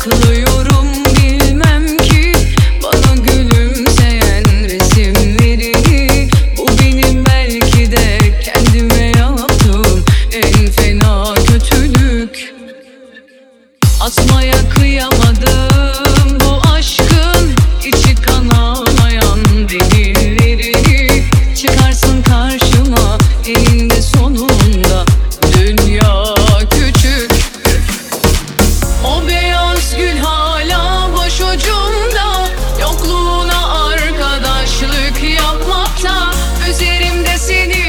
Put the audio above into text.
saklıyorum bilmem ki. Bana gülümseyen resimlerini Bu benim belki de kendime yaptığım en fena kötülük. Asmaya kıyamadım üzerimdesin